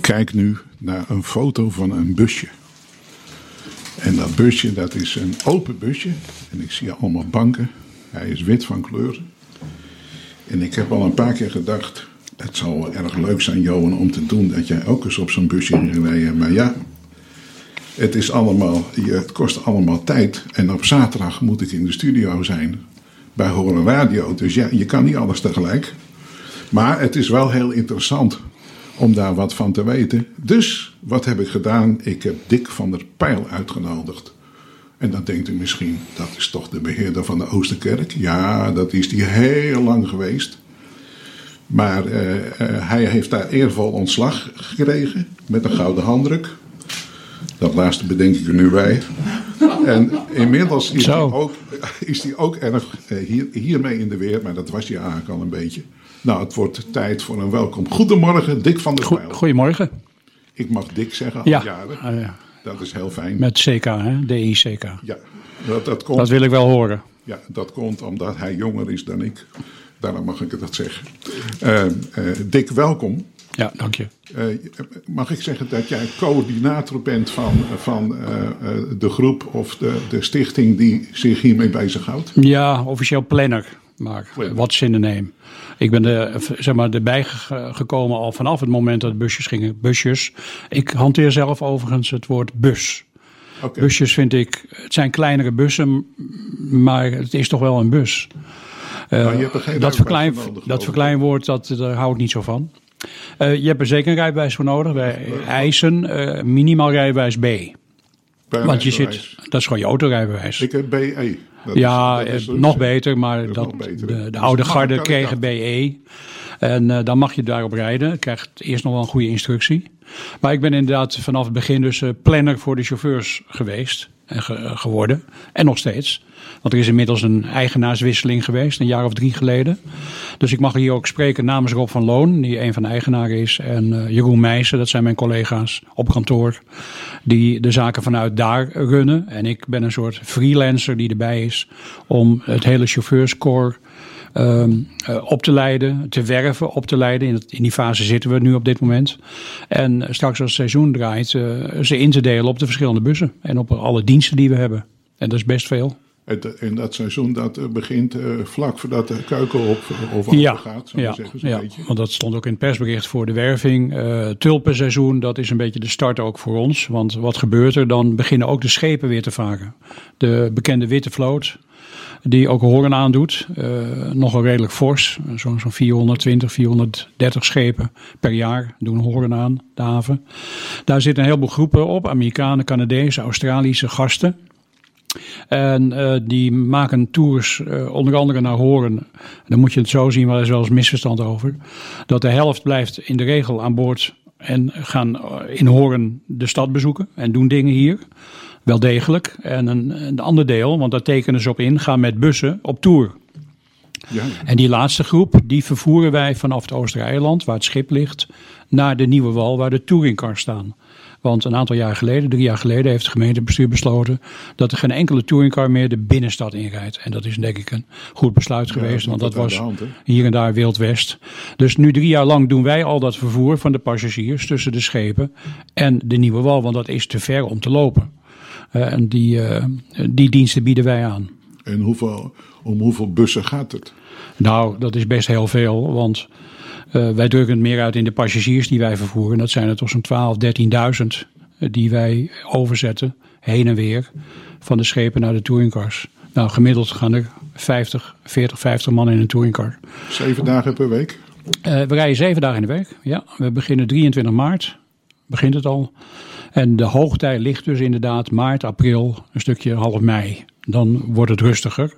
Ik kijk nu naar een foto van een busje. En dat busje, dat is een open busje. En ik zie allemaal banken. Hij is wit van kleur. En ik heb al een paar keer gedacht, het zou erg leuk zijn, Johan, om te doen dat jij ook eens op zo'n busje gereden. Maar ja, het, is allemaal, het kost allemaal tijd. En op zaterdag moet ik in de studio zijn bij Horen Radio. Dus ja, je kan niet alles tegelijk. Maar het is wel heel interessant om daar wat van te weten. Dus wat heb ik gedaan? Ik heb Dick van der Pijl uitgenodigd. En dan denkt u misschien, dat is toch de beheerder van de Oosterkerk? Ja, dat is die heel lang geweest. Maar eh, eh, hij heeft daar eervol ontslag gekregen met een gouden handdruk. Dat laatste bedenk ik er nu bij. En inmiddels is hij ook, is ook erg eh, hier, hiermee in de weer, maar dat was hij eigenlijk al een beetje. Nou, het wordt tijd voor een welkom. Goedemorgen, Dick van der Pijl. Goedemorgen. Ik mag Dick zeggen al Ja, jaren. eh, Dat is heel fijn. met CK, hè? DICK. Ja, dat, dat, komt, Dat wil ik wel horen. ja, dat komt omdat hij jonger is dan ik. Daarom mag ik dat zeggen. Eh, Dick, welkom. Ja, dank je. Eh, mag ik zeggen dat jij coördinator bent van, van de groep of de, de stichting die zich hiermee bezighoudt? Ja, officieel planner. Maar wat is in de name? Ik ben er, zeg maar, erbij ge- gekomen al vanaf het moment dat busjes gingen. Busjes. Ik hanteer zelf overigens het woord bus. Busjes vind ik, het zijn kleinere bussen, maar het is toch wel een bus. Eh, Nou, dat, verklein, nodig, dat verkleinwoord, dat, daar hou ik niet zo van. Eh, je hebt er zeker een rijbewijs voor nodig. Wij eisen eh, minimaal rijbewijs B. Bij Want je zit, dat is gewoon je autorijbewijs. Ik heb BE. Dat ja, is- dat is eh, nog beter, maar dat, beter. de, de Dus oude garde kregen BE. En eh, dan mag je daarop rijden. Krijgt eerst nog wel een goede instructie. Maar ik ben inderdaad vanaf het begin dus eh, planner voor de chauffeurs geweest ge- eh, geworden. En nog steeds. Want er is inmiddels een eigenaarswisseling geweest, een jaar of drie geleden. Dus ik mag hier ook spreken namens Rob van Loon, die een van de eigenaren is. En eh, Jeroen Meijsen, dat zijn mijn collega's op kantoor. Die de zaken vanuit daar runnen. En ik ben een soort freelancer die erbij is om het hele chauffeurscorps ehm, eh, op te leiden, te werven, op te leiden. In, in die fase zitten we nu op dit moment. En eh, straks als het seizoen draait, eh, ze in te delen op de verschillende bussen. En op alle diensten die we hebben. En dat is best veel. En dat seizoen dat begint vlak voordat de keuken op of Ja, gaat, zou ja, zeggen, ja, beetje. want dat stond ook in het persbericht voor de werving. Eh tulpenseizoen, dat is een beetje de start ook voor ons. Want wat gebeurt er? Dan beginnen ook de schepen weer te varen. De bekende witte vloot, die ook horen aandoet. eh nogal redelijk fors. Zo'n zo'n 420, 430 schepen per jaar doen horen aan, de haven. Daar zitten een heleboel groepen op. Amerikanen, Canadezen, Australische gasten. En eh, die maken tours eh, onder andere naar Horen. Dan moet je het zo zien, maar er is wel eens misverstand over. Dat de helft blijft in de regel aan boord en gaan in Horen de stad bezoeken en doen dingen hier. Wel degelijk. En een, een ander deel, want daar tekenen ze op in, gaan met bussen op tour. Ja, En die laatste groep, die vervoeren wij vanaf het Oostereiland, waar het schip ligt, naar de Nieuwe Wal, waar de touringcars staan. Want een aantal jaar geleden, drie jaar geleden, heeft het gemeentebestuur besloten dat er geen enkele touringcar meer de binnenstad inrijdt. En dat is denk ik een goed besluit geweest, want dat was hand, hier en daar Wild West. Dus nu drie jaar lang doen wij al dat vervoer van de passagiers tussen de schepen en de Nieuwe Wal, want dat is te ver om te lopen. Eh, en die, eh, die diensten bieden wij aan. En hoeveel, om hoeveel bussen gaat het? Nou, dat is best heel veel, want eh, wij drukken het meer uit in de passagiers die wij vervoeren. Dat zijn er toch zo'n 12, 13.000 die wij overzetten, heen en weer, van de schepen naar de touringcars. Nou, gemiddeld gaan er 50, 40, 50 man in een touringcar. Zeven dagen per week? We rijden zeven dagen in de week. Ja, we beginnen 23 maart, begint het al. En de hoogtij ligt dus inderdaad maart, april, een stukje half mei. Dan wordt het rustiger.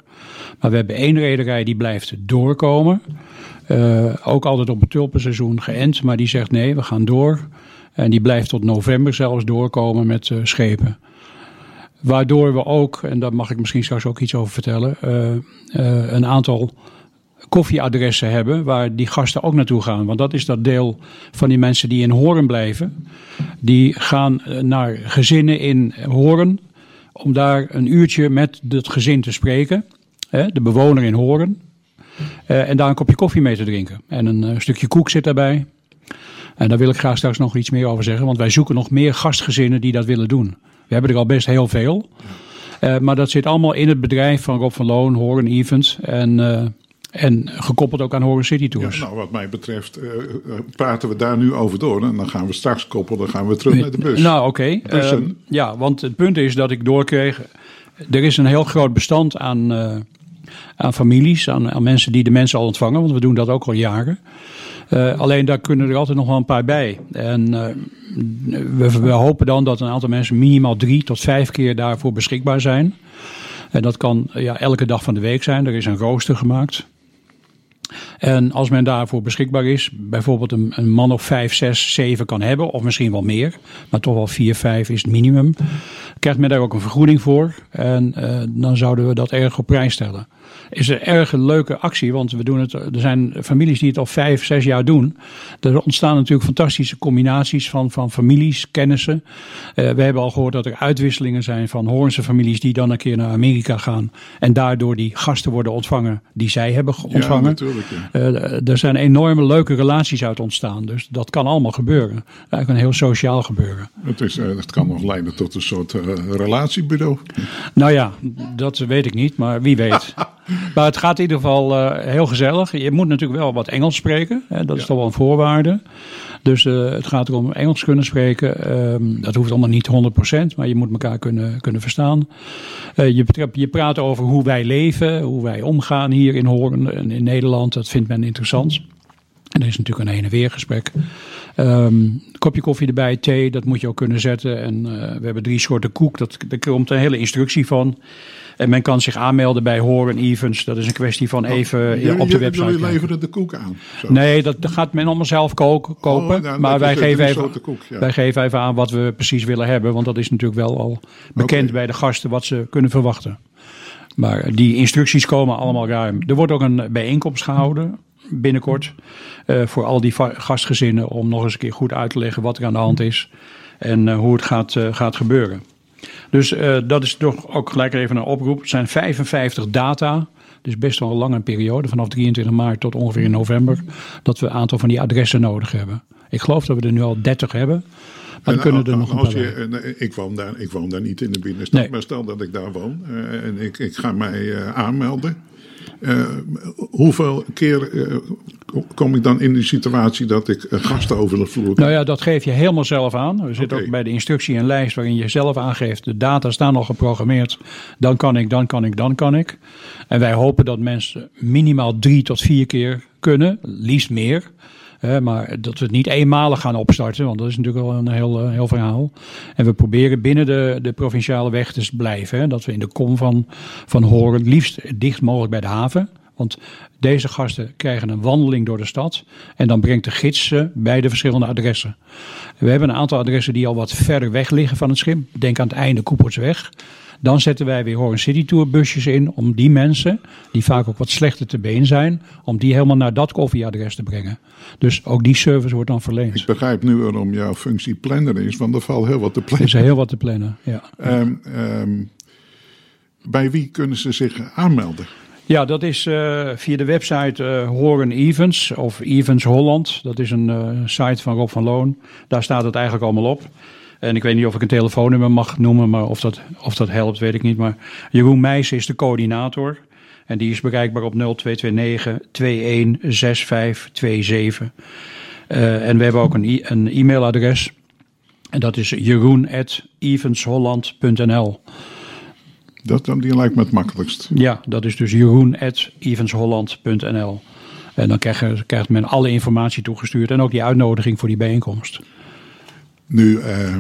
Maar we hebben één rederij die blijft doorkomen. Eh, ook altijd op het tulpenseizoen geënt, maar die zegt nee, we gaan door. En die blijft tot november zelfs doorkomen met eh, schepen. Waardoor we ook, en daar mag ik misschien straks ook iets over vertellen, eh, een aantal koffieadressen hebben waar die gasten ook naartoe gaan. Want dat is dat deel van die mensen die in Horen blijven. Die gaan eh, naar gezinnen in Horen om daar een uurtje met het gezin te spreken. De bewoner in Horen. Eh, en daar een kopje koffie mee te drinken. En een eh, stukje koek zit daarbij. En daar wil ik graag straks nog iets meer over zeggen, want wij zoeken nog meer gastgezinnen die dat willen doen. We hebben er al best heel veel. Maar dat zit allemaal in het bedrijf van Rob van Loon, Horen Events. En, en gekoppeld ook aan Horen City Tours. Ja, nou, wat mij betreft uh, praten we daar nu over door. En dan gaan we straks koppelen, dan gaan we terug naar de bus. Nou, oké. Okay. ja, want het punt is dat ik doorkreeg. Er is een heel groot bestand aan, aan families, aan, aan mensen die de mensen al ontvangen. Want we doen dat ook al jaren. Alleen daar kunnen er altijd nog wel een paar bij. En we, we, hopen dan dat een aantal mensen minimaal drie tot vijf keer daarvoor beschikbaar zijn. En dat kan ja, elke dag van de week zijn. Er is een rooster gemaakt. En als men daarvoor beschikbaar is, bijvoorbeeld een, man of vijf, zes, zeven kan hebben, of misschien wel meer, maar toch wel vier, vijf is het minimum, krijgt men daar ook een vergoeding voor. En uh, dan zouden we dat erg op prijs stellen is een erg leuke actie. Want we doen het, er zijn families die het al vijf, zes jaar doen. Er ontstaan natuurlijk fantastische combinaties van, van families, kennissen. Uh, we hebben al gehoord dat er uitwisselingen zijn van Hoornse families die dan een keer naar Amerika gaan. En daardoor die gasten worden ontvangen die zij hebben ontvangen. Ja, natuurlijk. Ja. Uh, er zijn enorme leuke relaties uit ontstaan. Dus dat kan allemaal gebeuren. Eigenlijk een heel sociaal gebeuren. Het, is, uh, het kan nog leiden tot een soort relatiebureau. Nou ja, dat weet ik niet, maar wie weet. Maar het gaat in ieder geval uh, heel gezellig. Je moet natuurlijk wel wat Engels spreken. Hè? Dat is toch wel een voorwaarde. Dus uh, het gaat erom Engels kunnen spreken. Um, dat hoeft allemaal niet 100%, maar je moet elkaar kunnen, kunnen verstaan. Uh, je, je praat over hoe wij leven, hoe wij omgaan hier in Hoorn en in Nederland. Dat vindt men interessant. En er is natuurlijk een heen en weer gesprek. Um, kopje koffie erbij, thee, dat moet je ook kunnen zetten. En we hebben drie soorten koek, dat, daar komt een hele instructie van. En men kan zich aanmelden bij Horen Events. Dat is een kwestie van oh, even oh, op de website. Jullie leveren de koek aan? Zo. Nee, dat, dat, gaat men allemaal zelf koken. kopen. Oh, nou, maar wij geven, even, koek, ja. wij geven even aan wat we precies willen hebben. Want dat is natuurlijk wel al bekend okay. bij de gasten wat ze kunnen verwachten. Maar die instructies komen allemaal ruim. Er wordt ook een bijeenkomst gehouden binnenkort. Uh, voor al die gastgezinnen om nog eens een keer goed uit te leggen wat er aan de hand is. En uh, hoe het gaat, uh, gaat gebeuren. Dus uh, dat is toch ook gelijk even een oproep. Het zijn 55 data. Dus best wel een lange periode, vanaf 23 maart tot ongeveer in november, dat we een aantal van die adressen nodig hebben. Ik geloof dat we er nu al 30 hebben. Maar dan kunnen er nog een als je, ik, woon daar, ik woon daar niet in de binnenstad, nee. maar stel dat ik daar woon uh, en ik, ik ga mij uh, aanmelden. Uh, hoeveel keer uh, kom ik dan in die situatie dat ik uh, gasten over de vloer Nou ja, dat geef je helemaal zelf aan. Er zit okay. ook bij de instructie een lijst waarin je zelf aangeeft. De data staan al geprogrammeerd. Dan kan ik, dan kan ik, dan kan ik. En wij hopen dat mensen minimaal drie tot vier keer kunnen. Liefst meer. Maar dat we het niet eenmalig gaan opstarten, want dat is natuurlijk wel een heel, uh, heel verhaal. En we proberen binnen de, de provinciale weg te blijven. Hè, dat we in de kom van, van Horen, liefst dicht mogelijk bij de haven. Want deze gasten krijgen een wandeling door de stad. En dan brengt de gids ze bij de verschillende adressen. We hebben een aantal adressen die al wat verder weg liggen van het schip. Denk aan het einde Koepertsweg. Dan zetten wij weer Hoorn City Tour busjes in om die mensen, die vaak ook wat slechter te been zijn, om die helemaal naar dat koffieadres te brengen. Dus ook die service wordt dan verleend. Ik begrijp nu waarom jouw functie planner is, want er valt heel wat te plannen. Er is heel wat te plannen, ja. Um, um, bij wie kunnen ze zich aanmelden? Ja, dat is uh, via de website uh, Horen Events of Events Holland. Dat is een uh, site van Rob van Loon. Daar staat het eigenlijk allemaal op. En ik weet niet of ik een telefoonnummer mag noemen, maar of dat, of dat helpt, weet ik niet. Maar Jeroen Meijs is de coördinator. En die is bereikbaar op 0229 216527. Uh, en we hebben ook een, e een e-mailadres. En dat is jeroen.eventsholland.nl. Dat die lijkt me het makkelijkst. Ja, dat is dus jeroen.eventsholland.nl. En dan krijgt, krijgt men alle informatie toegestuurd en ook die uitnodiging voor die bijeenkomst. Nu uh,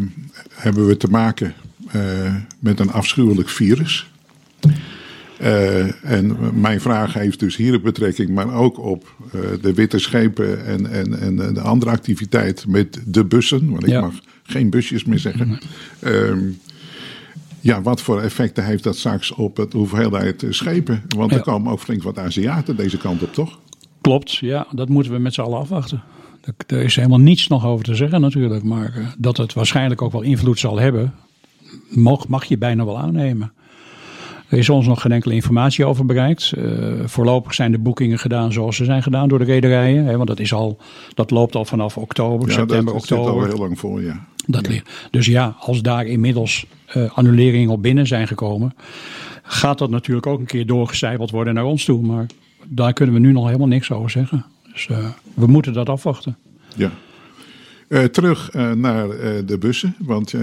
hebben we te maken uh, met een afschuwelijk virus. Uh, en mijn vraag heeft dus hier een betrekking, maar ook op de witte schepen en, en, en de andere activiteit met de bussen. Want ik ja. mag geen busjes meer zeggen. -hmm. Ja, wat voor effecten heeft dat straks op het hoeveelheid schepen? Want ja. er komen ook flink wat Aziaten deze kant op, toch? Klopt, ja, dat moeten we met z'n allen afwachten. Er is helemaal niets nog over te zeggen natuurlijk, maar uh, dat het waarschijnlijk ook wel invloed zal hebben, mag, mag je bijna wel aannemen. Er is ons nog geen enkele informatie over bereikt. Uh, voorlopig zijn de boekingen gedaan zoals ze zijn gedaan door de rederijen. Hè, want dat, is al, dat loopt al vanaf oktober, Ja, september, dat zit oktober. al heel lang voor, ja. Dat. Dus ja, als daar inmiddels eh, annuleringen op binnen zijn gekomen, gaat dat natuurlijk ook een keer doorgecijpeld worden naar ons toe. Maar daar kunnen we nu nog helemaal niks over zeggen. Dus eh, we moeten dat afwachten. Ja. Eh, terug eh, naar de bussen, want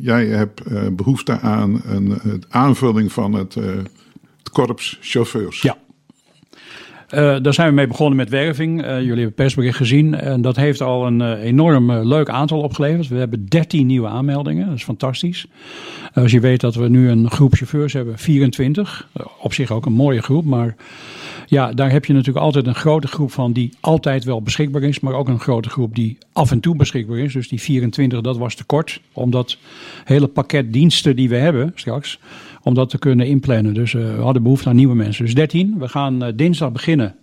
jij hebt eh, behoefte aan een aanvulling van het, het korps chauffeurs. Ja. Eh, daar zijn we mee begonnen met werving. Eh, jullie hebben het persbericht gezien. En dat heeft al een eh, enorm leuk aantal opgeleverd. We hebben 13 nieuwe aanmeldingen. Dat is fantastisch. Als je weet dat we nu een groep chauffeurs hebben, 24. Eh, op zich ook een mooie groep. Maar ja, daar heb je natuurlijk altijd een grote groep van die altijd wel beschikbaar is. Maar ook een grote groep die af en toe beschikbaar is. Dus die 24, dat was te kort. Om dat hele pakket diensten die we hebben straks om dat te kunnen inplannen. Dus uh, we hadden behoefte aan nieuwe mensen. Dus 13. We gaan uh, dinsdag beginnen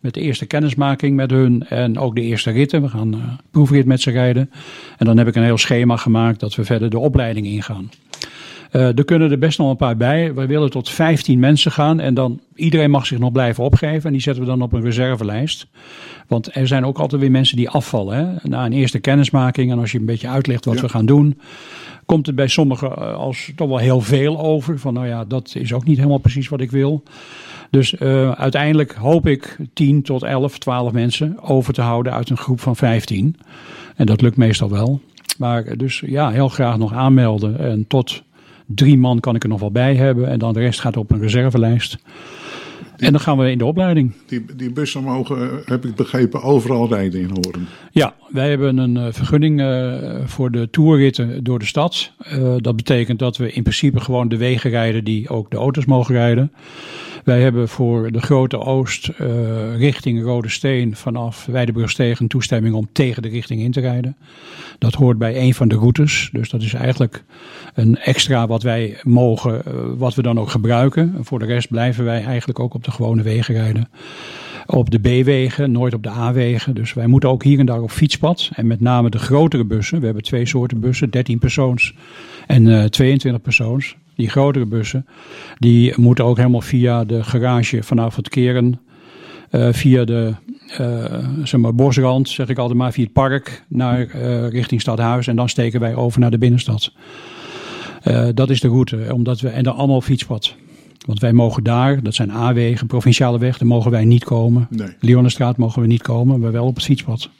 met de eerste kennismaking met hun en ook de eerste ritten. We gaan uh, proefrit met ze rijden. En dan heb ik een heel schema gemaakt dat we verder de opleiding ingaan. Uh, er kunnen er best nog een paar bij. We willen tot 15 mensen gaan en dan iedereen mag zich nog blijven opgeven. En die zetten we dan op een reservelijst. Want er zijn ook altijd weer mensen die afvallen. Hè? Na een eerste kennismaking en als je een beetje uitlegt wat ja. we gaan doen, komt het bij sommigen als toch wel heel veel over. Van nou ja, dat is ook niet helemaal precies wat ik wil. Dus uh, uiteindelijk hoop ik 10 tot 11, 12 mensen over te houden uit een groep van 15. En dat lukt meestal wel. Maar dus ja, heel graag nog aanmelden. En tot drie man kan ik er nog wel bij hebben. En dan de rest gaat op een reservelijst. Die, en dan gaan we in de opleiding. Die, die bussen mogen, heb ik begrepen, overal rijden in Horen. Ja, wij hebben een uh, vergunning uh, voor de toerritten door de stad. Uh, dat betekent dat we in principe gewoon de wegen rijden die ook de auto's mogen rijden. Wij hebben voor de Grote Oost richting Rode Steen vanaf Weidebrugstegen toestemming om tegen de richting in te rijden. Dat hoort bij een van de routes. Dus dat is eigenlijk een extra wat wij mogen, wat we dan ook gebruiken. Voor de rest blijven wij eigenlijk ook op de gewone wegen rijden. Op de B-wegen, nooit op de A-wegen. Dus wij moeten ook hier en daar op fietspad. En met name de grotere bussen. We hebben twee soorten bussen, 13 persoons en uh, 22 persoons. Die grotere bussen, die moeten ook helemaal via de garage vanaf het keren. Uh, via de uh, zeg maar bosrand, zeg ik altijd maar, via het park naar uh, richting Stadhuis. En dan steken wij over naar de binnenstad. Dat is de route, omdat we, en dan allemaal fietspad. Want wij mogen daar, dat zijn A-wegen, provinciale weg, daar mogen wij niet komen. Nee. Leonenstraat mogen we niet komen, maar wel op het fietspad.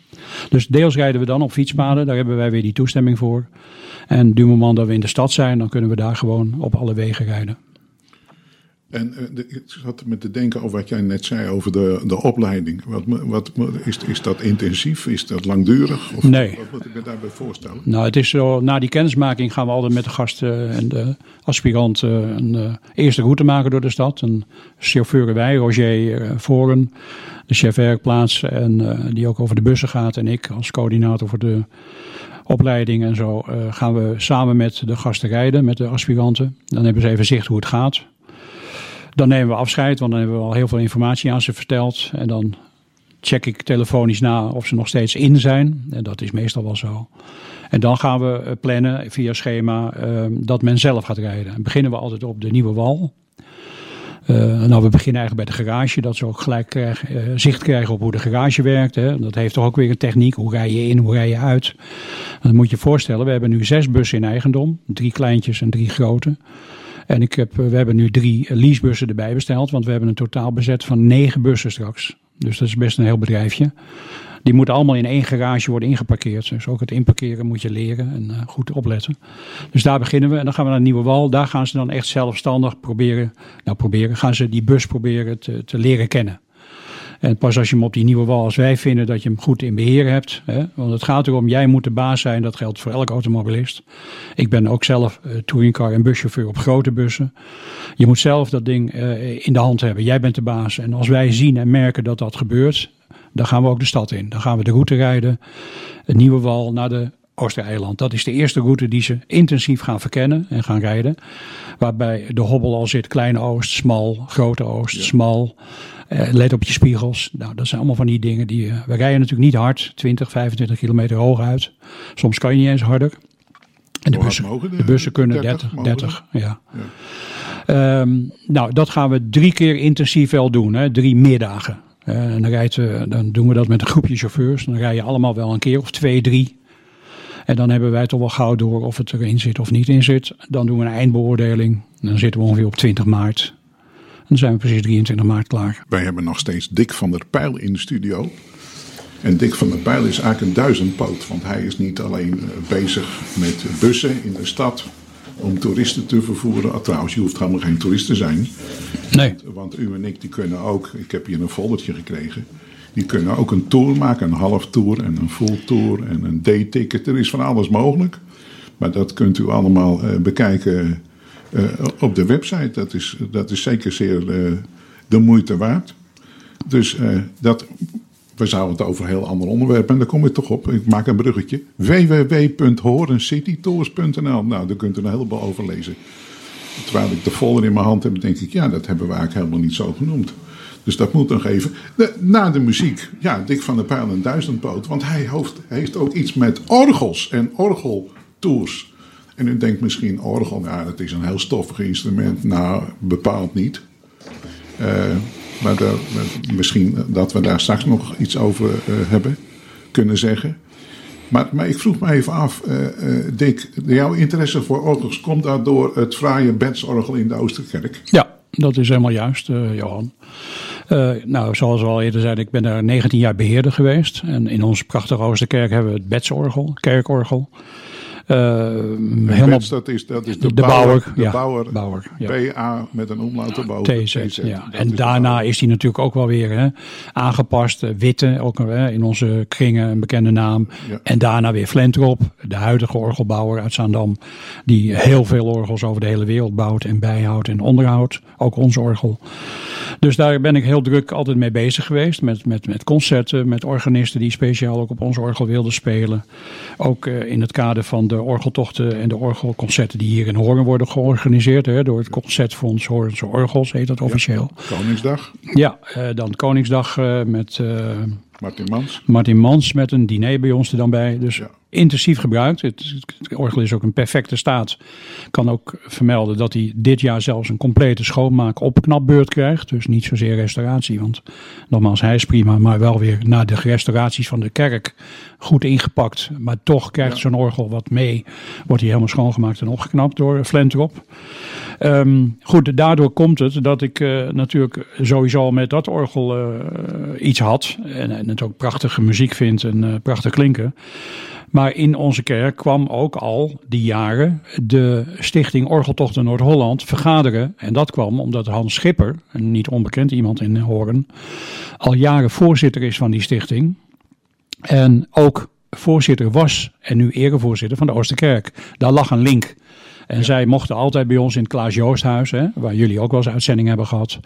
Dus deels rijden we dan op fietspaden, daar hebben wij weer die toestemming voor. En du moment dat we in de stad zijn, dan kunnen we daar gewoon op alle wegen rijden. En uh, de, ik zat met te denken over wat jij net zei over de, de opleiding. Wat, wat, is, is dat intensief? Is dat langdurig? Of nee. Wat moet ik me daarbij voorstellen? Nou, het is zo, na die kennismaking gaan we altijd met de gasten en de aspirant uh, een uh, eerste route maken door de stad. Een chauffeur wij, Roger Voren, de chef werkplaats, en die ook over de bussen gaat. En ik als coördinator voor de opleiding en zo gaan we samen met de gasten rijden, met de aspiranten. Dan hebben ze even zicht hoe het gaat. Dan nemen we afscheid, want dan hebben we al heel veel informatie aan ze verteld. En dan check ik telefonisch na of ze nog steeds in zijn. En dat is meestal wel zo. En dan gaan we plannen via schema uh, dat men zelf gaat rijden. Dan beginnen we altijd op de Nieuwe Wal. Uh, nou, we beginnen eigenlijk bij de garage, dat ze ook gelijk uh, zicht krijgen op hoe de garage werkt. Hè. Dat heeft toch ook weer een techniek. Hoe rij je in, hoe rij je uit? Dan moet je je voorstellen, we hebben nu zes bussen in eigendom. Drie kleintjes en drie grote. En ik heb, we hebben nu drie leasebussen erbij besteld, want we hebben een totaal bezet van negen bussen straks. Dus dat is best een heel bedrijfje. Die moeten allemaal in één garage worden ingeparkeerd. Dus ook het inparkeren moet je leren en uh, goed opletten. Dus daar beginnen we. En dan gaan we naar Nieuwe Wal. Daar gaan ze dan echt zelfstandig proberen, nou proberen, gaan ze die bus proberen te, te leren kennen. En pas als je hem op die nieuwe wal, als wij vinden dat je hem goed in beheer hebt. Hè, want het gaat erom, jij moet de baas zijn. Dat geldt voor elke automobilist. Ik ben ook zelf uh, touringcar en buschauffeur op grote bussen. Je moet zelf dat ding uh, in de hand hebben. Jij bent de baas. En als wij zien en merken dat dat gebeurt, dan gaan we ook de stad in. Dan gaan we de route rijden. Het nieuwe wal naar de Oostereiland. Dat is de eerste route die ze intensief gaan verkennen en gaan rijden. Waarbij de hobbel al zit. Kleine Oost, smal. Grote Oost, ja. smal. Uh, let op je spiegels. Nou, dat zijn allemaal van die dingen die. Uh, we rijden natuurlijk niet hard, 20, 25 kilometer hoog uit. Soms kan je niet eens harder. En de, bussen, de, de bussen kunnen 30, 30, 30 ja. ja. Ehm, nou, dat gaan we drie keer intensief wel doen, hè? drie middagen. Uh, dan, rijdt, dan doen we dat met een groepje chauffeurs. Dan rij je allemaal wel een keer of twee, drie. En dan hebben wij toch wel gauw door of het erin zit of niet in zit. Dan doen we een eindbeoordeling. Dan zitten we ongeveer op 20 maart. Dan zijn we precies 23 maart klaar. Wij hebben nog steeds Dick van der Pijl in de studio. En Dick van der Pijl is eigenlijk een duizendpoot. Want hij is niet alleen bezig met bussen in de stad om toeristen te vervoeren. Ah, trouwens, je hoeft helemaal geen toerist te zijn. Nee. Want u en ik die kunnen ook, ik heb hier een foldertje gekregen. Die kunnen ook een tour maken, een half tour en een full tour en een day-ticket. Er is van alles mogelijk. Maar dat kunt u allemaal uh, bekijken uh, op de website. Dat is, dat is zeker zeer uh, de moeite waard. Dus dat, we zouden het over een heel ander onderwerp en daar kom ik toch op. Ik maak een bruggetje. www.horencitytours.nl Nou, daar kunt u een heleboel over lezen. Terwijl ik de folder in mijn hand heb, denk ik, ja, dat hebben we eigenlijk helemaal niet zo genoemd. Dus dat moet nog even. Na de muziek, ja, Dick van der Pijl en Duizendpoot. Want hij heeft, heeft ook iets met orgels en orgeltours. En u denkt misschien, orgel, ja, dat is een heel stoffig instrument. Nou, bepaald niet. Uh, maar misschien dat we daar straks nog iets over uh, hebben kunnen zeggen. Maar, maar ik vroeg me even af, uh, Dick, jouw interesse voor orgels komt dat door het fraaie Betsorgel in de Oosterkerk? Ja, dat is helemaal juist, Johan. Nou, zoals we al eerder zeiden, ik ben daar 19 jaar beheerder geweest. En in onze prachtige Oosterkerk hebben we het Betsorgel, kerkorgel. Uh, helemaal, dat is, dat is de, de bouwer, bouwer, de ja, bouwer, bouwer ja. BA met een omlaut erboven. TZ, TZ ja. En daarna is hij natuurlijk ook wel weer hè, aangepast. Witte, ook hè, in onze kringen een bekende naam. Ja. En daarna weer Flentrop, de huidige orgelbouwer uit Zaandam. Die heel veel orgels over de hele wereld bouwt en bijhoudt en onderhoudt. Ook ons orgel. Dus daar ben ik heel druk altijd mee bezig geweest. Met, met, met concerten, met organisten die speciaal ook op ons orgel wilden spelen. Ook uh, in het kader van de orgeltochten en de orgelconcerten die hier in Hoorn worden georganiseerd. Hè, door het Concertfonds Hoornse Orgels heet dat officieel. Ja, Koningsdag. Ja, uh, dan Koningsdag uh, met... Martin Mans. Martin Mans met een diner bij ons er dan bij. Dus Ja. intensief gebruikt. Het, het orgel is ook in perfecte staat. kan ook vermelden dat hij dit jaar zelfs een complete schoonmaak op knapbeurt krijgt. Dus niet zozeer restauratie. Want nogmaals, hij is prima. Maar wel weer na de restauraties van de kerk goed ingepakt. Maar toch krijgt Ja. zo'n orgel wat mee. Wordt hij helemaal schoongemaakt en opgeknapt door Flentrop. Ehm, goed, daardoor komt het dat ik eh, natuurlijk sowieso met dat orgel eh, iets had. En, en het ook prachtige muziek vind en eh, prachtig klinken. Maar in onze kerk kwam ook al die jaren de Stichting Orgeltochten Noord-Holland vergaderen. En dat kwam omdat Hans Schipper, een niet onbekend iemand in Hoorn, al jaren voorzitter is van die stichting. En ook voorzitter was en nu erevoorzitter van de Oosterkerk. Daar lag een link. En zij mochten altijd bij ons in het Klaas Joosthuis, hè, waar jullie ook wel eens uitzending hebben gehad,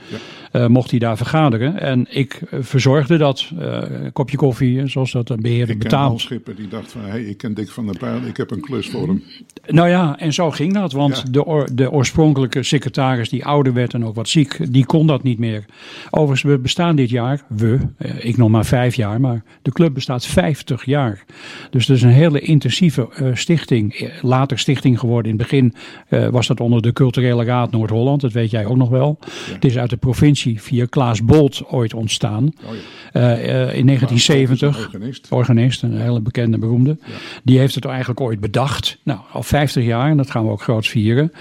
eh, mocht hij daar vergaderen. En ik eh, verzorgde dat, een kopje koffie, zoals dat een beheerder betaalt. Schipper die dacht van, hé, hey, ik ken Dick van der Pijl, ik heb een klus voor hem. Nou ja, en zo ging dat. Want Ja. de, de oorspronkelijke secretaris, die ouder werd en ook wat ziek, die kon dat niet meer. Overigens, we bestaan dit jaar, we, ik nog maar vijf jaar, maar de club bestaat 50 jaar. Dus dat is een hele intensieve stichting. Later stichting geworden. In het begin eh, was dat onder de Culturele Raad Noord-Holland, dat weet jij ook nog wel. Het is uit de provincie via Klaas Bolt ooit ontstaan. Oh ja. Eh, eh, in 1970 Organist. organist, een hele bekende, beroemde. Die heeft het eigenlijk ooit bedacht. Nou, al 50 jaar, en dat gaan we ook groot vieren.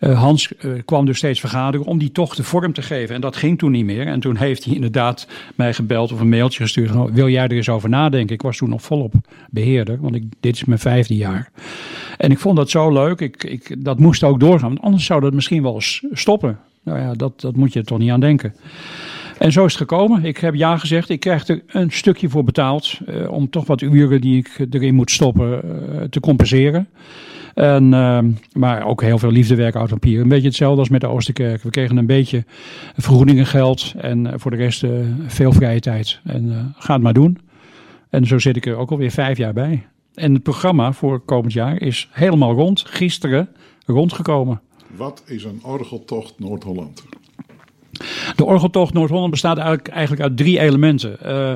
Hans kwam dus steeds vergaderen om die tocht de vorm te geven. En dat ging toen niet meer. En toen heeft hij inderdaad mij gebeld of een mailtje gestuurd. Wil jij er eens over nadenken? Ik was toen nog volop beheerder, want ik, dit is mijn vijfde jaar. En ik vond dat zo leuk. Ik, ik, dat moest ook doorgaan, want anders zou dat misschien wel eens stoppen. Nou ja, dat, dat moet je toch niet aan denken. En zo is het gekomen. Ik heb ja gezegd. Ik krijg er een stukje voor betaald. eh, om toch wat uren die ik erin moet stoppen eh, te compenseren. En, ehm, maar ook heel veel liefdewerk uit papier. Een beetje hetzelfde als met de Oosterkerk. We kregen een beetje vergoedingengeld. En eh, voor de rest veel vrije tijd. En ga het maar doen. En zo zit ik er ook alweer vijf jaar bij. En het programma voor komend jaar is helemaal rond. Gisteren rondgekomen. Wat is een orgeltocht Noord-Holland? De orgeltocht Noord-Holland bestaat eigenlijk, eigenlijk uit drie elementen. Eh,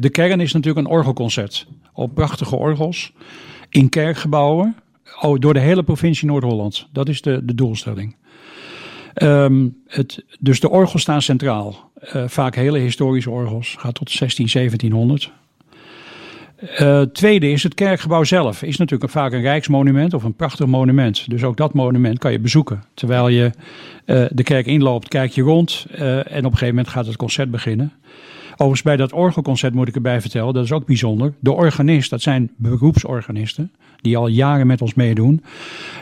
de kern is natuurlijk een orgelconcert. Op prachtige orgels. In kerkgebouwen. Oh, door de hele provincie Noord-Holland. Dat is de, de doelstelling. Ehm, het, dus de orgels staan centraal. Eh, vaak hele historische orgels, gaat tot 16, 1700. Uh, tweede is het kerkgebouw zelf. Is natuurlijk vaak een rijksmonument of een prachtig monument. Dus ook dat monument kan je bezoeken. Terwijl je uh, de kerk inloopt, kijk je rond uh, en op een gegeven moment gaat het concert beginnen. Overigens bij dat orgelconcert moet ik erbij vertellen, dat is ook bijzonder. De organist, dat zijn beroepsorganisten die al jaren met ons meedoen.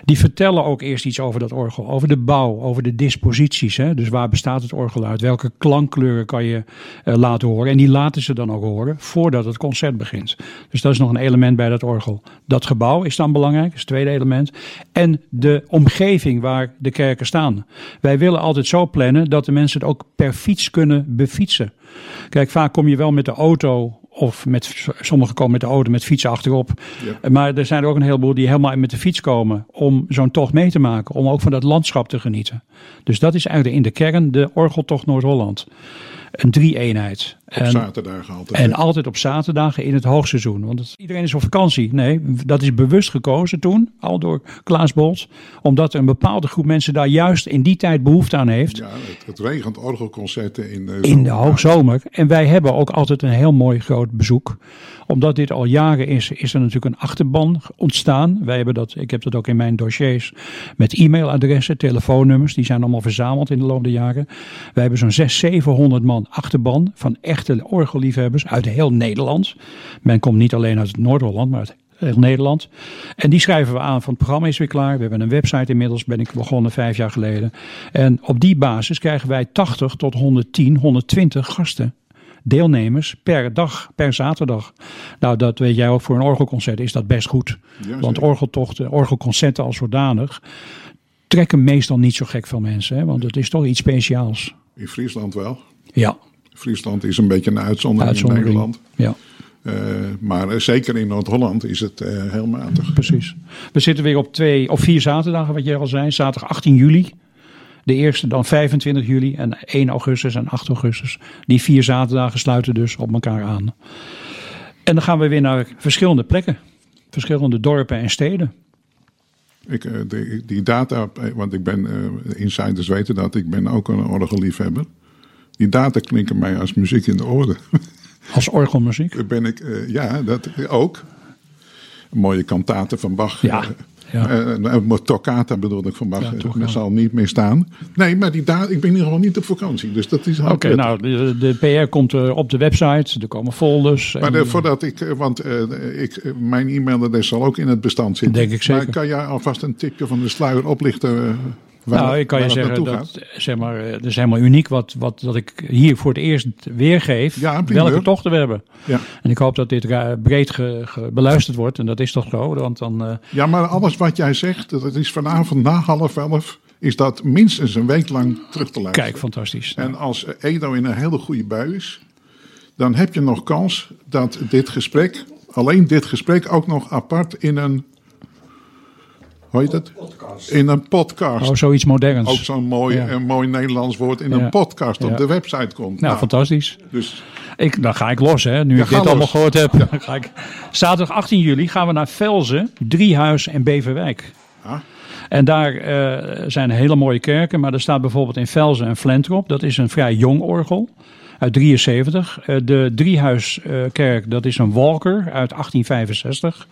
Die vertellen ook eerst iets over dat orgel, over de bouw, over de disposities. Hè? Dus waar bestaat het orgel uit? Welke klankkleuren kan je uh, laten horen? En die laten ze dan ook horen voordat het concert begint. Dus dat is nog een element bij dat orgel. Dat gebouw is dan belangrijk, dat is het tweede element. En de omgeving waar de kerken staan. Wij willen altijd zo plannen dat de mensen het ook per fiets kunnen befietsen. Kijk, vaak kom je wel met de auto of met, sommigen komen met de auto met fietsen achterop. Ja. Maar er zijn er ook een heleboel die helemaal met de fiets komen om zo'n tocht mee te maken. Om ook van dat landschap te genieten. Dus dat is eigenlijk in de kern de Orgeltocht Noord-Holland. Een drie-eenheid. Op en, zaterdagen altijd. En altijd op zaterdagen in het hoogseizoen. Want het, iedereen is op vakantie. Nee, dat is bewust gekozen toen, al door Klaas Bolt. Omdat een bepaalde groep mensen daar juist in die tijd behoefte aan heeft. Ja, het, het regent orgelconcerten in de In de hoogzomer. En wij hebben ook altijd een heel mooi groot bezoek. Omdat dit al jaren is, is er natuurlijk een achterban ontstaan. Wij hebben dat, ik heb dat ook in mijn dossiers met e-mailadressen, telefoonnummers. Die zijn allemaal verzameld in de loop der jaren. Wij hebben zo'n 600, 700 man achterban van echte orgelliefhebbers uit heel Nederland. Men komt niet alleen uit Noord-Holland, maar uit heel Nederland. En die schrijven we aan van het programma is weer klaar. We hebben een website inmiddels, ben ik begonnen vijf jaar geleden. En op die basis krijgen wij 80 tot 110, 120 gasten. Deelnemers per dag, per zaterdag. Nou, dat weet jij ook voor een orgelconcert is dat best goed. Ja, Want orgeltochten, orgelconcerten als zodanig trekken meestal niet zo gek veel mensen. Hè? Want het is toch iets speciaals. In Friesland wel. Ja, Friesland is een beetje een uitzondering, uitzondering. in Nederland. Ja. Uh, maar uh, zeker in Noord-Holland is het uh, heel matig. Precies. We zitten weer op twee of vier zaterdagen, wat jij al zei. Zaterdag 18 juli. De eerste dan 25 juli en 1 augustus en 8 augustus. Die vier zaterdagen sluiten dus op elkaar aan. En dan gaan we weer naar verschillende plekken. Verschillende dorpen en steden. Ik, uh, die, die, data, want ik ben, insiders weten dat, ik ben ook een orgelliefhebber. Die data klinken mij als muziek in de oren. Als orgelmuziek? Ben ik, uh, ja, dat ook. Mooie kantaten van Bach. Ja. ja. Uh, toccata bedoel ik van Bach. Ja, dat zal niet meer staan. Nee, maar die data, ik ben in ieder geval niet op vakantie. Dus dat is Oké, okay, nou, de, de, PR komt op de website. Er komen folders. Maar en, voordat ik, want ik, mijn e-mailadres zal ook in het bestand zitten. Denk ik zeker. Maar kan jij alvast een tipje van de sluier oplichten? Waar, nou, ik kan je zeggen dat zeg maar, het is helemaal uniek wat, wat dat ik hier voor het eerst weergeef. Ja, welke tochten we hebben. Ja. En ik hoop dat dit breed ge, ge, beluisterd wordt. En dat is toch zo. Want dan, uh... Ja, maar alles wat jij zegt, dat is vanavond na half elf. Is dat minstens een week lang terug te luisteren. Kijk, fantastisch. En als Edo in een hele goede bui is, dan heb je nog kans dat dit gesprek, alleen dit gesprek, ook nog apart in een hoe heet het? Podcast. In een podcast. Oh, zoiets moderns. Ook zo'n mooi, Ja. een mooi Nederlands woord in een podcast op Ja. de website komt. Nou, fantastisch. dus Ik, dan ga ik los, hè. Nu Ja, ik dit allemaal los. gehoord heb. Dan ga ik... Zaterdag 18 juli gaan we naar Velzen, Driehuis en Beverwijk. ah, En daar eh, zijn hele mooie kerken. Maar er staat bijvoorbeeld in Velzen een Flentrop. Dat is een vrij jong orgel. Uit 73. Eh, de Driehuiskerk, dat is een Walker uit 1865.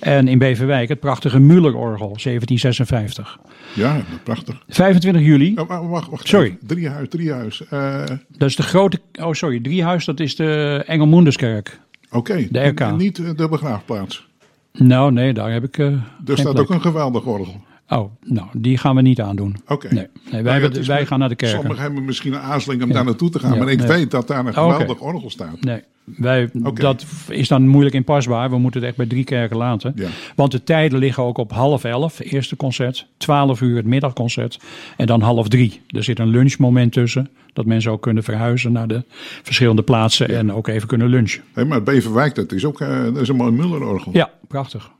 En in Beverwijk het prachtige Müller-orgel, 1756. ja, prachtig. 25 juli, Oh, wacht, wacht, wacht. Sorry. Driehuis, driehuis. Eh, dat is de grote... Oh, sorry, Driehuis, dat is de Engelmoendeskerk. Oké, De RK. En niet eh, de begraafplaats. Nou, nee, daar heb ik eh Er staat plek. ook een geweldig orgel. Oh, nou, die gaan we niet aandoen. Oké. Nee, nee wij, Nou hebben- wij gaan naar de kerken. Sommigen hebben misschien een aarzeling om Ja. daar naartoe te gaan. Ja, maar ik nee. weet dat daar een geweldig orgel staat. Nee, wij, dat is dan moeilijk inpasbaar. We moeten het echt bij drie kerken laten. Ja. Want de tijden liggen ook op half elf, eerste concert. Twaalf uur het middagconcert. En dan half drie. Er zit een lunchmoment tussen. Dat mensen ook kunnen verhuizen naar de verschillende plaatsen. En ook even kunnen lunchen. Hé, maar Beverwijk, dat is ook eh, dat is een mooi Muller-orgel. Ja, prachtig.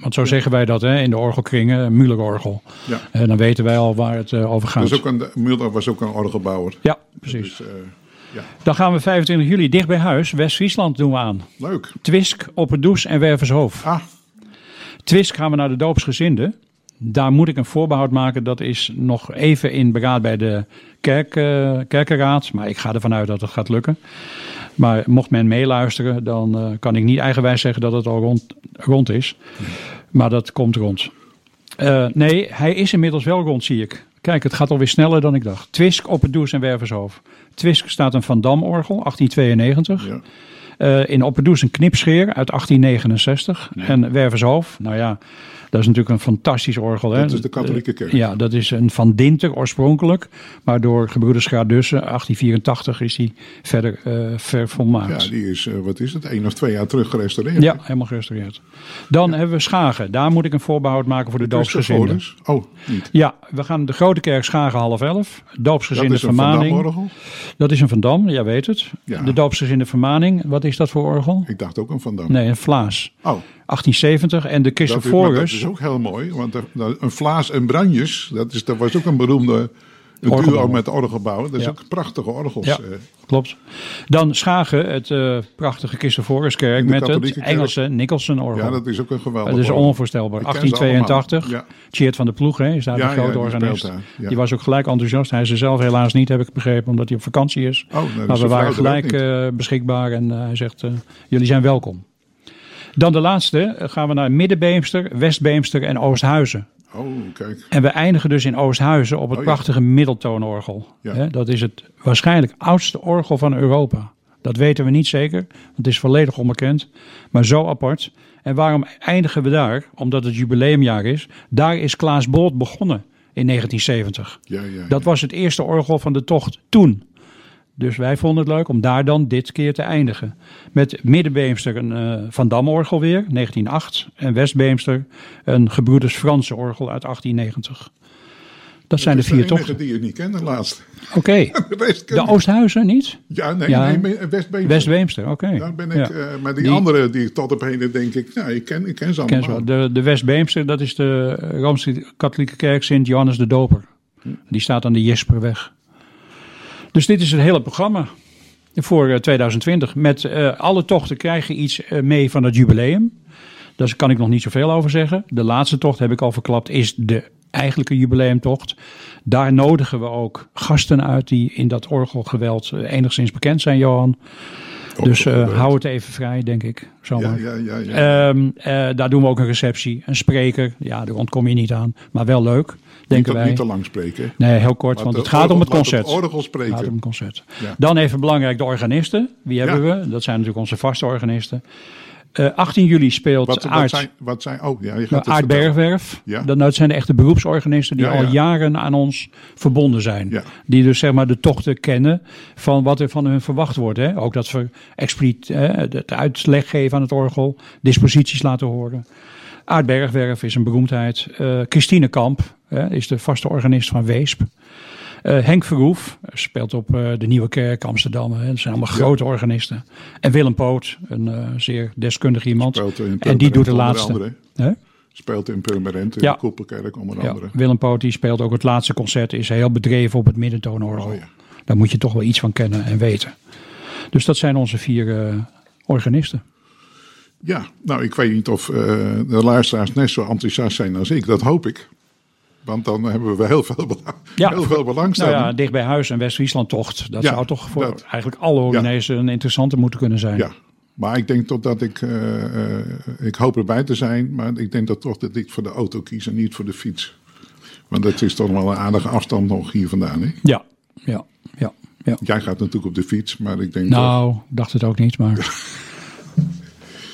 Want zo zeggen wij dat hè, in de orgelkringen. Müller-orgel. Ja. En dan weten wij al waar het eh, over gaat. Dat is ook een, Muller was ook een orgelbouwer. Ja, precies. Dus, eh, ja, Dan gaan we 25 juli dicht bij huis. West-Friesland doen we aan. leuk. Twisk, Opperdoes en Wervershoofd. Ah, Twisk gaan we naar de doopsgezinden. daar moet ik een voorbehoud maken. Dat is nog even in beraad bij de kerk, eh, kerkenraad. Maar ik ga ervan uit dat het gaat lukken. Maar mocht men meeluisteren, dan eh, kan ik niet eigenwijs zeggen dat het al rond, rond is. Maar dat komt rond. Eh, nee, hij is inmiddels wel rond, zie ik. Kijk, het gaat alweer sneller dan ik dacht. Twisk op het Does en Wervershoofd. Twisk staat een Van Dam orgel, 1892. Ja. Eh, in Opperdoes een knipscheer uit 1869. En Wervershoofd, nou ja, dat is natuurlijk een fantastisch orgel. Hè? Dat is de katholieke kerk. Ja, dat is een Van Dinter oorspronkelijk. Maar door gebroeders Gradussen, 1884, is die verder eh vervolmaakt. Ja, die is, eh, wat is het, één of twee jaar terug gerestaureerd. Ja, helemaal gerestaureerd. Dan hebben we Schagen. Daar moet ik een voorbehoud maken voor de doopsgezinden. Christoforus? Oh, niet. Ja, we gaan de Grote Kerk Schagen half elf. Dat Doopsgezinde is een Van vermaning. Dam-orgel. Dat is een Van Dam, jij weet het. Ja. De Doopsgezinde vermaning, wat is dat voor orgel? Ik dacht ook een Van Dam. Nee, een Vlaas. Oh, 1870. En de dat is, maar dat is ook heel mooi. Want er- een Vlaas en Branjes, dat, is, dat was ook een beroemde een Orgelbouw. duo met orgelbouwen. Dat is Ja. ook prachtige orgels. Ja. eh. Klopt. Dan Schagen, het eh, prachtige de met het. Engelse Nicholson-orgel. ja, dat is ook een geweldig dat is onvoorstelbaar. Ik ken ze 1882. allemaal. Ja. Van de Ploeg hè, is daar Ja, de grote organist. Die was ook gelijk enthousiast. Hij is er zelf helaas niet, heb ik begrepen, omdat hij op vakantie is. Oh, nou, maar is we waren gelijk eh, beschikbaar en hij zegt, jullie zijn welkom. Dan de laatste, eh, gaan we naar Middenbeemster, Westbeemster en Oosthuizen. Oh, kijk. En we eindigen dus in Oosthuizen op het Oh ja. prachtige middeltoonorgel. Ja. Dat is het waarschijnlijk oudste orgel van Europa. Dat weten we niet zeker, want het is volledig onbekend. Maar zo apart. En waarom eindigen we daar? Omdat het jubileumjaar is. Daar is Klaas Bolt begonnen in 1970. Ja, ja, Dat was het eerste orgel van de tocht toen. Dus wij vonden het leuk om daar dan dit keer te eindigen. Met Middenbeemster een eh, Van Damme orgel weer, 1908. En Westbeemster een Gebroeders Franse orgel uit 1890. Dat zijn de vier tochten. die je niet kende laatst. Oké. De ken. Oosthuizen niet? Ja, nee, Ja. nee, Westbeemster. Westbeemster, oké. Daar ben ik, Ja. eh, maar die, Die- andere die ik tot op heden denk ik, nou, ik ken, ik ken ze Ken allemaal. wel. De, de Westbeemster, dat is de Rooms-Katholieke Kerk Sint Johannes de Doper. Die staat aan de Jesperweg. Dus dit is het hele programma voor eh, 2020. Met eh, alle tochten krijg je iets eh, mee van het jubileum. Daar kan ik nog niet zoveel over zeggen. De laatste tocht, heb ik al verklapt, is de eigenlijke jubileumtocht. Daar nodigen we ook gasten uit die in dat orgelgeweld eh, enigszins bekend zijn, Johan. Dus eh, hou het even vrij, denk ik. Ja, Zomaar. ja, ja. ja. Ehm, eh, daar doen we ook een receptie, een spreker. Ja, daar ontkom je niet aan, maar wel leuk, niet, denken te, wij. niet te lang spreken. Nee, heel kort, Laat want het gaat orgel- om het concert. Het gaat om het concert. Ja. Dan even belangrijk, de organisten. Wie hebben Ja. we? Dat zijn natuurlijk onze vaste organisten. Eh 18 juli speelt Wat, wat, Aard, zijn, wat zijn... Oh, ja, je gaat nou. Bergwerf. Ja. Dat, dat zijn de echte beroepsorganisten die Ja, al ja. jaren aan ons verbonden zijn. Die dus zeg maar de tochten kennen van wat er van hun verwacht wordt. Hè? Ook dat we expliciet het uitleg geven aan het orgel, disposities laten horen. Aard Bergwerf is een beroemdheid. Eh, Christine Kamp hè, is de vaste organist van Weesp. Eh, Henk Verhoef speelt op eh, de Nieuwe Kerk Amsterdam. Hè. Dat zijn allemaal grote organisten. En Willem Poot, een eh, zeer deskundig iemand. Speelt in en die doet de laatste. Speelt in Purmerend, in Ja. de Koepelkerk onder Ja, andere. Willem Poot die speelt ook het laatste concert. Is heel bedreven op het middentoonorgel. Oh ja. Daar moet je toch wel iets van kennen en weten. Dus dat zijn onze vier eh, organisten. Ja, nou, ik weet niet of eh, de luisteraars net zo enthousiast zijn als ik. Dat hoop ik. Want dan hebben we heel veel, bela- Ja, heel veel Nou belangstelling. ja, dicht bij huis en West-Friesland tocht. Dat Ja, zou toch voor dat. eigenlijk alle Organisen een interessante moeten kunnen zijn. Ja, maar ik denk toch dat ik, eh, eh, ik hoop erbij te zijn, maar ik denk dat toch dat ik voor de auto kies en niet voor de fiets. Want dat is toch wel een aardige afstand nog hier vandaan. Hè? ja, ja, ja. ja. Jij gaat natuurlijk op de fiets, maar ik denk Nou, dacht het ook niet, maar...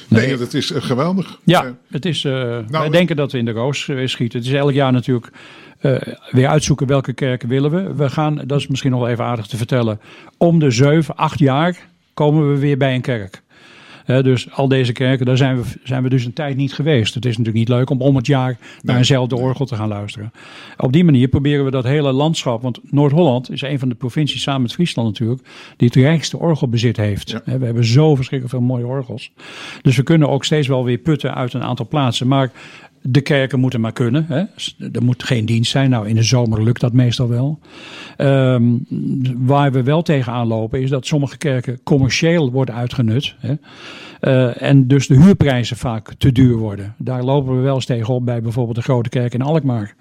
Nee, dat is eh, geweldig. Ja, Eh, het is, eh, wij ik- denken dat we in de roos schieten. Het is elk jaar natuurlijk weer uitzoeken welke kerken willen we. We gaan, dat is misschien nog wel even aardig te vertellen, om de zeven, acht jaar komen we weer bij een kerk. Dus al deze kerken, daar zijn we, zijn we dus een tijd niet geweest. Het is natuurlijk niet leuk om om het jaar naar eenzelfde orgel te gaan luisteren. Op die manier proberen we dat hele landschap, want Noord-Holland is een van de provincies samen met Friesland natuurlijk, die het rijkste orgelbezit heeft. Ja. We hebben zo verschrikkelijk veel mooie orgels. Dus we kunnen ook steeds wel weer putten uit een aantal plaatsen. Maar de kerken moeten maar kunnen. Hè. Er moet geen dienst zijn. Nou, in de zomer lukt dat meestal wel. Ehm, waar we wel tegenaan lopen is dat sommige kerken commercieel worden uitgenut. Hè. Uh, en dus de huurprijzen vaak te duur worden. Daar lopen we wel eens tegenop bij bijvoorbeeld de Grote Kerk in Alkmaar.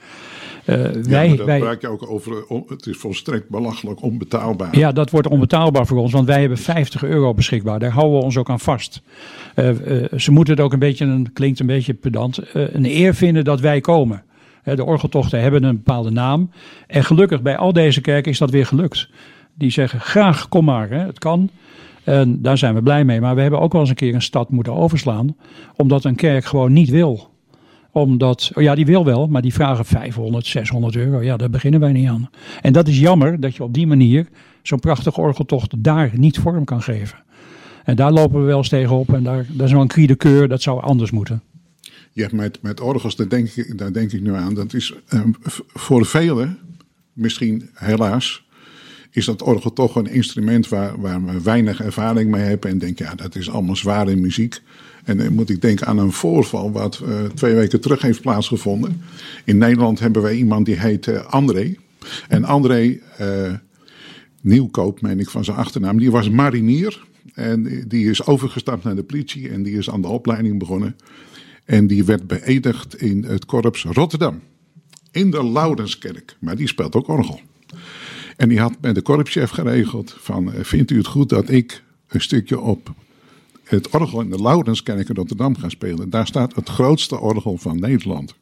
Uh, ja, wij, dat wij, praat je ook over, het is volstrekt belachelijk onbetaalbaar. Ja, dat wordt onbetaalbaar voor ons, want wij hebben 50 euro beschikbaar. Daar houden we ons ook aan vast. Uh, ze moeten het ook een beetje, een, klinkt een beetje pedant, een eer vinden dat wij komen. De orgeltochten hebben een bepaalde naam. En gelukkig bij al deze kerken is dat weer gelukt. Die zeggen graag kom maar, hè, het kan. En daar zijn we blij mee. Maar we hebben ook wel eens een keer een stad moeten overslaan. Omdat een kerk gewoon niet wil. Omdat, oh ja, die wil wel, maar die vragen 500, 600 euro. Ja, daar beginnen wij niet aan. En dat is jammer dat je op die manier zo'n prachtige orgeltocht daar niet vorm kan geven. En daar lopen we wel eens tegenop. En daar, dat is wel een cri de keur, dat zou anders moeten. Ja, met, met orgels, daar denk, ik, daar denk ik nu aan. Dat is um, voor velen, misschien helaas, is dat orgel toch een instrument waar, waar we weinig ervaring mee hebben. En denk, ja, dat is allemaal zware muziek. En dan moet ik denken aan een voorval wat uh, twee weken terug heeft plaatsgevonden. In Nederland hebben wij iemand die heet uh, André. En André uh, Nieuwkoop, meen ik van zijn achternaam, die was marinier. En die is overgestapt naar de politie en die is aan de opleiding begonnen. En die werd beëdigd in het korps Rotterdam. In de Laurenskerk. Maar die speelt ook orgel. En die had met de korpschef geregeld van, eh, vindt u het goed dat ik een stukje op het orgel in de Laurenskerk in Rotterdam ga spelen? Daar staat het grootste orgel van Nederland.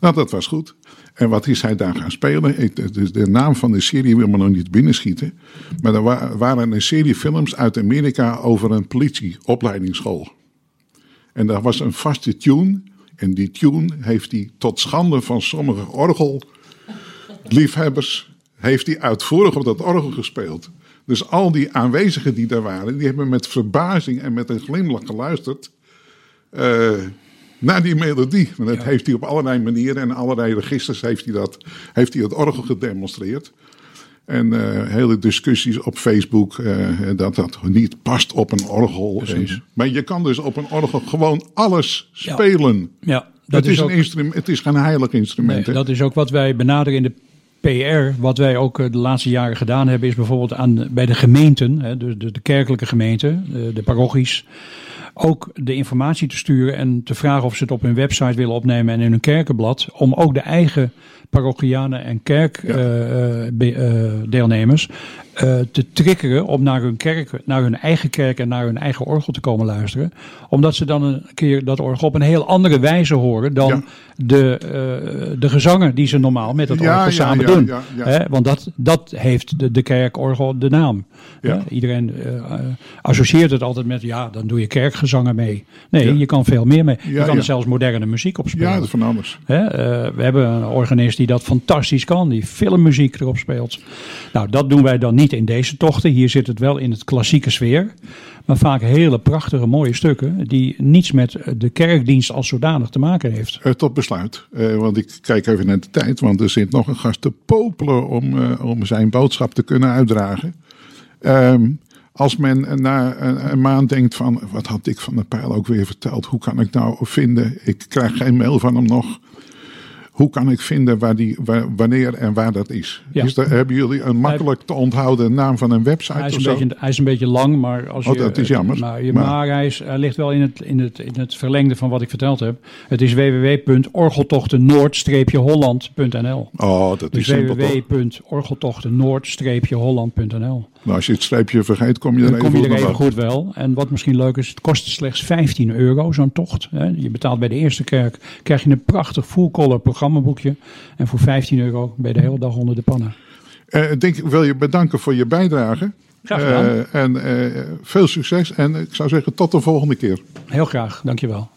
Nou, dat was goed. En wat is hij daar gaan spelen? De, naam van de serie wil me nog niet binnenschieten. Maar er waren een serie films uit Amerika over een politieopleidingsschool. En daar was een vaste tune. En die tune heeft hij tot schande van sommige orgelliefhebbers heeft hij uitvoerig op dat orgel gespeeld. Dus al die aanwezigen die daar waren, die hebben met verbazing en met een glimlach geluisterd uh, naar die melodie. En dat heeft hij op allerlei manieren en allerlei registers heeft hij, dat, heeft hij het orgel gedemonstreerd. En uh, hele discussies op Facebook uh, dat dat niet past op een orgel. Maar je kan dus op een orgel gewoon alles spelen. Ja, dat het is, is ook, een instrument, het is geen heilig instrument. Nee, dat is ook wat wij benaderen in de PR, wat wij ook eh, de laatste jaren gedaan hebben, is bijvoorbeeld aan, bij de gemeenten, hè, de, de, de kerkelijke gemeenten, de, de parochies, ook de informatie te sturen en te vragen of ze het op hun website willen opnemen en in hun kerkenblad, om ook de eigen parochianen en kerkdeelnemers ja. Uh, uh, te triggeren om naar hun, kerk, naar hun eigen kerk en naar hun eigen orgel te komen luisteren. Omdat ze dan een keer dat orgel op een heel andere wijze horen dan ja. de, uh, de gezangen die ze normaal met het orgel ja, samen doen. Hè? Want dat, dat heeft de, de kerkorgel de naam. Iedereen associeert het altijd met, ja, dan doe je kerkgezangen mee. Nee, je kan veel meer mee. je kan er zelfs moderne muziek op spelen. Ja, dat is van. Hè? we hebben een organist die dat fantastisch kan, die filmmuziek erop speelt. Nou, dat doen wij dan niet in deze tochten. Hier zit het wel in het klassieke sfeer. Maar vaak hele prachtige, mooie stukken. die niets met de kerkdienst als zodanig te maken heeft. Uh, tot besluit. Uh, want ik kijk even naar de tijd. Want er zit nog een gast te popelen om, uh, om zijn boodschap te kunnen uitdragen. Um, als men na een, een, maand denkt van, wat had ik van de pijl ook weer verteld? Hoe kan ik nou vinden? Ik krijg geen mail van hem nog. Hoe kan ik vinden waar die, waar, wanneer en waar dat is? Ja. is hebben jullie een makkelijk te onthouden naam van een website? Hij is, een beetje, hij is een beetje lang, maar als oh, je, dat is jammer. Maar, maar, maar hij, is, hij, ligt wel in het, in, het, in het verlengde van wat ik verteld heb. Het is www.orgeltochtennoord-holland.nl. Oh, dat dus is www.orgeltochtennoord-holland.nl. Nou, als je het streepje vergeet, kom je er Dan even, kom je er even goed wel. En wat misschien leuk is, het kost slechts 15 euro, zo'n tocht. Je betaalt bij de eerste kerk, krijg je een prachtig full-color programmaboekje. En voor 15 euro ben je de hele dag onder de pannen. Uh, ik wil je bedanken voor je bijdrage. Graag gedaan. Uh, en uh, veel succes en ik zou zeggen tot de volgende keer. Heel graag, dankjewel.